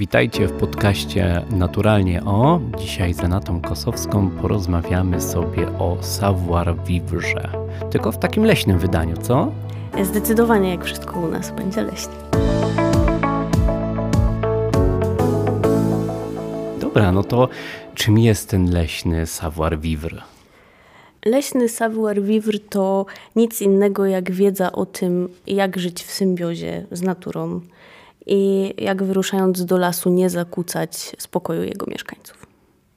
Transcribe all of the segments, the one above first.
Witajcie w podcaście Naturalnie O. Dzisiaj z Renatą Kosowską porozmawiamy sobie o savoir-vivre. Tylko w takim leśnym wydaniu, co? Zdecydowanie, jak wszystko u nas, będzie leśnie. Dobra, no to czym jest ten leśny savoir-vivre? Leśny savoir-vivre to nic innego jak wiedza o tym, jak żyć w symbiozie z naturą i jak wyruszając do lasu nie zakłócać spokoju jego mieszkańców.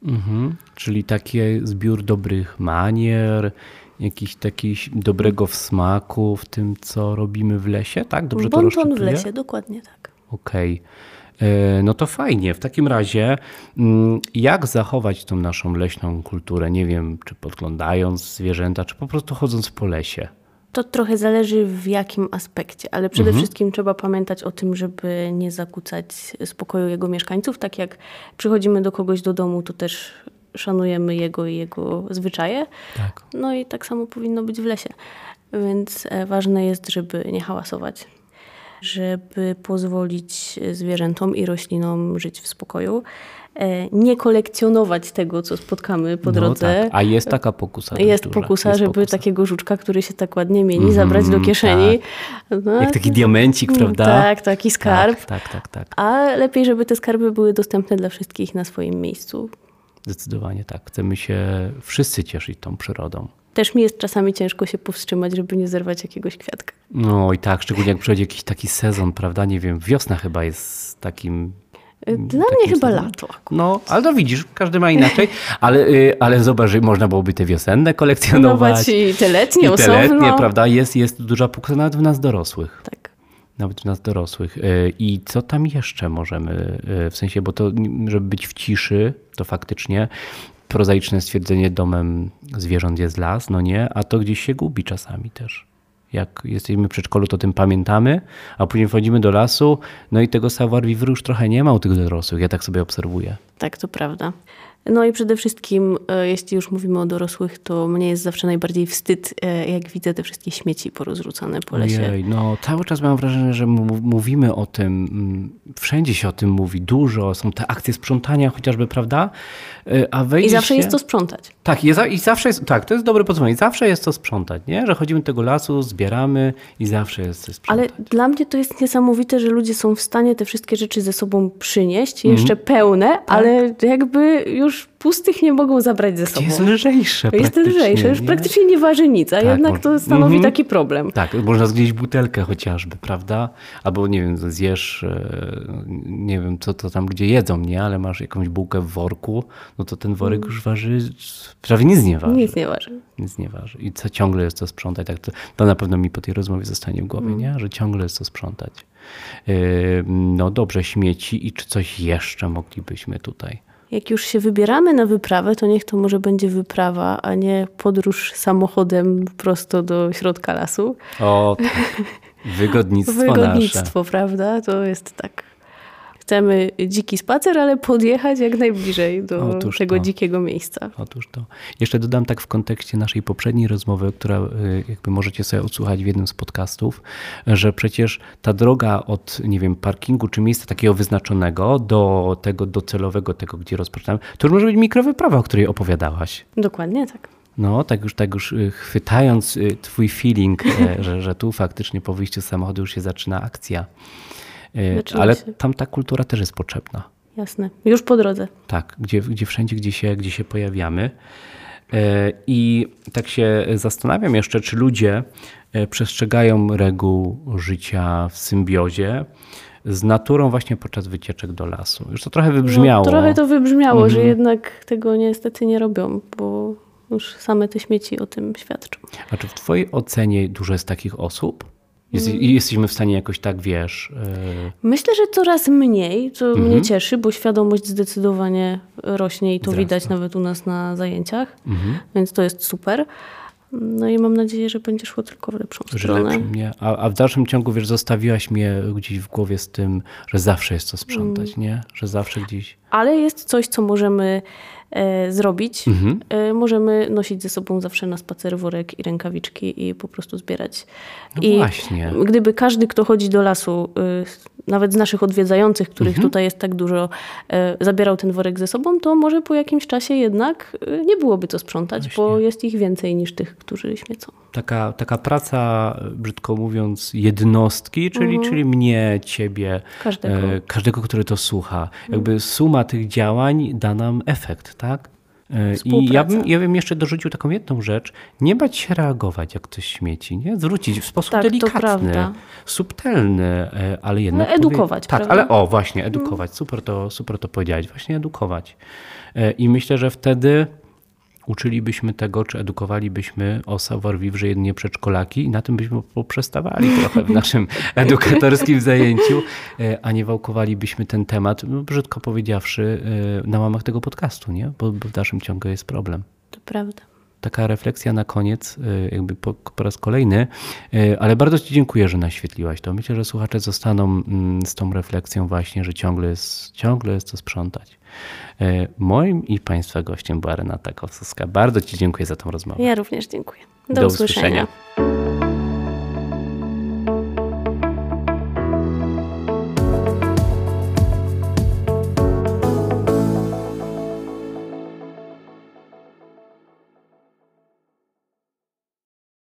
Mhm. Czyli taki zbiór dobrych manier, jakiś taki dobrego wsmaku w tym, co robimy w lesie, tak? Dobrze bon to w lesie, dokładnie tak. Okej. Okay. No to fajnie. W takim razie, mm, jak zachować tą naszą leśną kulturę? Nie wiem, czy podglądając zwierzęta, czy po prostu chodząc po lesie? To trochę zależy w jakim aspekcie, ale przede mhm. wszystkim trzeba pamiętać o tym, żeby nie zakłócać spokoju jego mieszkańców. Tak jak przychodzimy do kogoś do domu, to też szanujemy jego i jego zwyczaje. Tak. No i tak samo powinno być w lesie. Więc e, ważne jest, żeby nie hałasować, żeby pozwolić zwierzętom i roślinom żyć w spokoju. E, nie kolekcjonować tego, co spotkamy po no drodze. Tak. A jest taka pokusa. Jest duża. pokusa, jest żeby pokusa. takiego żuczka, który się tak ładnie mieni, mm, zabrać do kieszeni. Tak. No, Jak taki diamencik, mm, prawda? Tak, taki skarb. Tak, tak, tak, tak. A lepiej, żeby te skarby były dostępne dla wszystkich na swoim miejscu. Zdecydowanie tak. Chcemy się wszyscy cieszyć tą przyrodą. Też mi jest czasami ciężko się powstrzymać, żeby nie zerwać jakiegoś kwiatka. No i tak, szczególnie jak przychodzi jakiś taki sezon, prawda? Nie wiem, wiosna chyba jest takim dla mnie chyba lato. No, ale to widzisz, każdy ma inaczej. Ale, y, ale zobacz, można byłoby te wiosenne kolekcjonować. I te letnie I te letnie, prawda? Jest, jest duża puksa nawet w nas dorosłych. Tak. Nawet w nas dorosłych. Y, I co tam jeszcze możemy, y, w sensie, bo to, żeby być w ciszy, to faktycznie prozaiczne stwierdzenie domem zwierząt jest las, no nie, a to gdzieś się gubi czasami też jak jesteśmy w przedszkolu, to tym pamiętamy, a później wchodzimy do lasu, no i tego savoir-vivre już trochę nie ma u tych dorosłych. Ja tak sobie obserwuję. Tak, to prawda. No i przede wszystkim, e, jeśli już mówimy o dorosłych, to mnie jest zawsze najbardziej wstyd, e, jak widzę te wszystkie śmieci porozrzucane po lesie. Ojej, no cały czas mam wrażenie, że mówimy o tym, mm, wszędzie się o tym mówi, dużo, są te akcje sprzątania chociażby, prawda? E, a I zawsze się... jest to sprzątać. Tak, i zawsze jest, tak, to jest dobre podsumowanie. Zawsze jest to sprzątać, nie? Że chodzimy do tego lasu, zbieramy i zawsze jest to sprzątać. Ale dla mnie to jest niesamowite, że ludzie są w stanie te wszystkie rzeczy ze sobą przynieść, jeszcze mm. pełne, tak. ale jakby już już pustych nie mogą zabrać ze sobą. Jest lżejsze Jest lżejsze, już nie? praktycznie nie waży nic, a tak, jednak to stanowi mm -hmm. taki problem. Tak, można zgnieść butelkę chociażby, prawda? Albo nie wiem, zjesz, e, nie wiem co to tam gdzie jedzą, nie? Ale masz jakąś bułkę w worku, no to ten worek mm. już waży, prawie nic nie waży. Nic nie waży. Nic nie waży. I co ciągle jest to sprzątać, tak to, to na pewno mi po tej rozmowie zostanie w głowie, mm. nie? Że ciągle jest to sprzątać. E, no dobrze, śmieci i czy coś jeszcze moglibyśmy tutaj jak już się wybieramy na wyprawę, to niech to może będzie wyprawa, a nie podróż samochodem prosto do środka lasu. O, tak. wygodnictwo Wygodnictwo, nasze. prawda? To jest tak chcemy dziki spacer, ale podjechać jak najbliżej do Otóż tego to. dzikiego miejsca. Otóż to. Jeszcze dodam tak w kontekście naszej poprzedniej rozmowy, która y, jakby możecie sobie odsłuchać w jednym z podcastów, że przecież ta droga od, nie wiem, parkingu czy miejsca takiego wyznaczonego do tego docelowego, tego gdzie rozpoczynamy, to już może być mikrowyprawa, o której opowiadałaś. Dokładnie tak. No, tak już, tak już y, chwytając y, twój feeling, że, że tu faktycznie po wyjściu z samochodu już się zaczyna akcja. E, ale tam ta kultura też jest potrzebna. Jasne, już po drodze. Tak, gdzie, gdzie wszędzie, gdzie się, gdzie się pojawiamy. E, I tak się zastanawiam jeszcze, czy ludzie e, przestrzegają reguł życia w symbiozie z naturą właśnie podczas wycieczek do lasu. Już to trochę wybrzmiało. No, trochę to wybrzmiało, mhm. że jednak tego niestety nie robią, bo już same te śmieci o tym świadczą. A czy w Twojej ocenie dużo jest takich osób? Jest, mm. Jesteśmy w stanie jakoś tak, wiesz. Yy... Myślę, że coraz mniej, co mm -hmm. mnie cieszy, bo świadomość zdecydowanie rośnie i to Wzrasta. widać nawet u nas na zajęciach, mm -hmm. więc to jest super. No i mam nadzieję, że będzie szło tylko w lepszą że stronę. Lepszą, nie? A, a, w dalszym ciągu, wiesz, zostawiłaś mnie gdzieś w głowie z tym, że zawsze jest co sprzątać, mm. nie? Że zawsze gdzieś... Ale jest coś, co możemy zrobić. Mhm. E, możemy nosić ze sobą zawsze na spacer worek i rękawiczki i po prostu zbierać. No I właśnie. Gdyby każdy, kto chodzi do lasu, nawet z naszych odwiedzających, których mhm. tutaj jest tak dużo, e, zabierał ten worek ze sobą, to może po jakimś czasie jednak e, nie byłoby co sprzątać, Właśnie. bo jest ich więcej niż tych, którzy śmiecą. Taka, taka praca, brzydko mówiąc, jednostki, czyli, mhm. czyli mnie, ciebie, każdego. E, każdego, który to słucha. Jakby mhm. suma tych działań da nam efekt, tak? E, I ja bym, ja bym jeszcze dorzucił taką jedną rzecz. Nie bać się reagować, jak ktoś śmieci. Nie? Zwrócić w sposób tak, delikatny, subtelny, e, ale jednak... No, edukować, powie... Tak, ale o, właśnie, edukować. Super to, super to powiedziałeś. Właśnie edukować. E, I myślę, że wtedy uczylibyśmy tego, czy edukowalibyśmy o savoir-vivre jedynie przedszkolaki i na tym byśmy poprzestawali trochę w naszym edukatorskim zajęciu, e, a nie wałkowalibyśmy ten temat, no, brzydko powiedziawszy, e, na łamach tego podcastu, nie? Bo, bo w dalszym ciągu jest problem. To prawda taka refleksja na koniec, y, jakby po, po, raz kolejny, y, ale bardzo Ci dziękuję, że naświetliłaś to. Myślę, że słuchacze zostaną mm, z tą refleksją właśnie, że ciągle jest, ciągle jest to sprzątać. Y, moim i Państwa gościem była Renata Kowska. Bardzo Ci dziękuję za tą rozmowę. Ja również dziękuję. Do, Do usłyszenia. usłyszenia.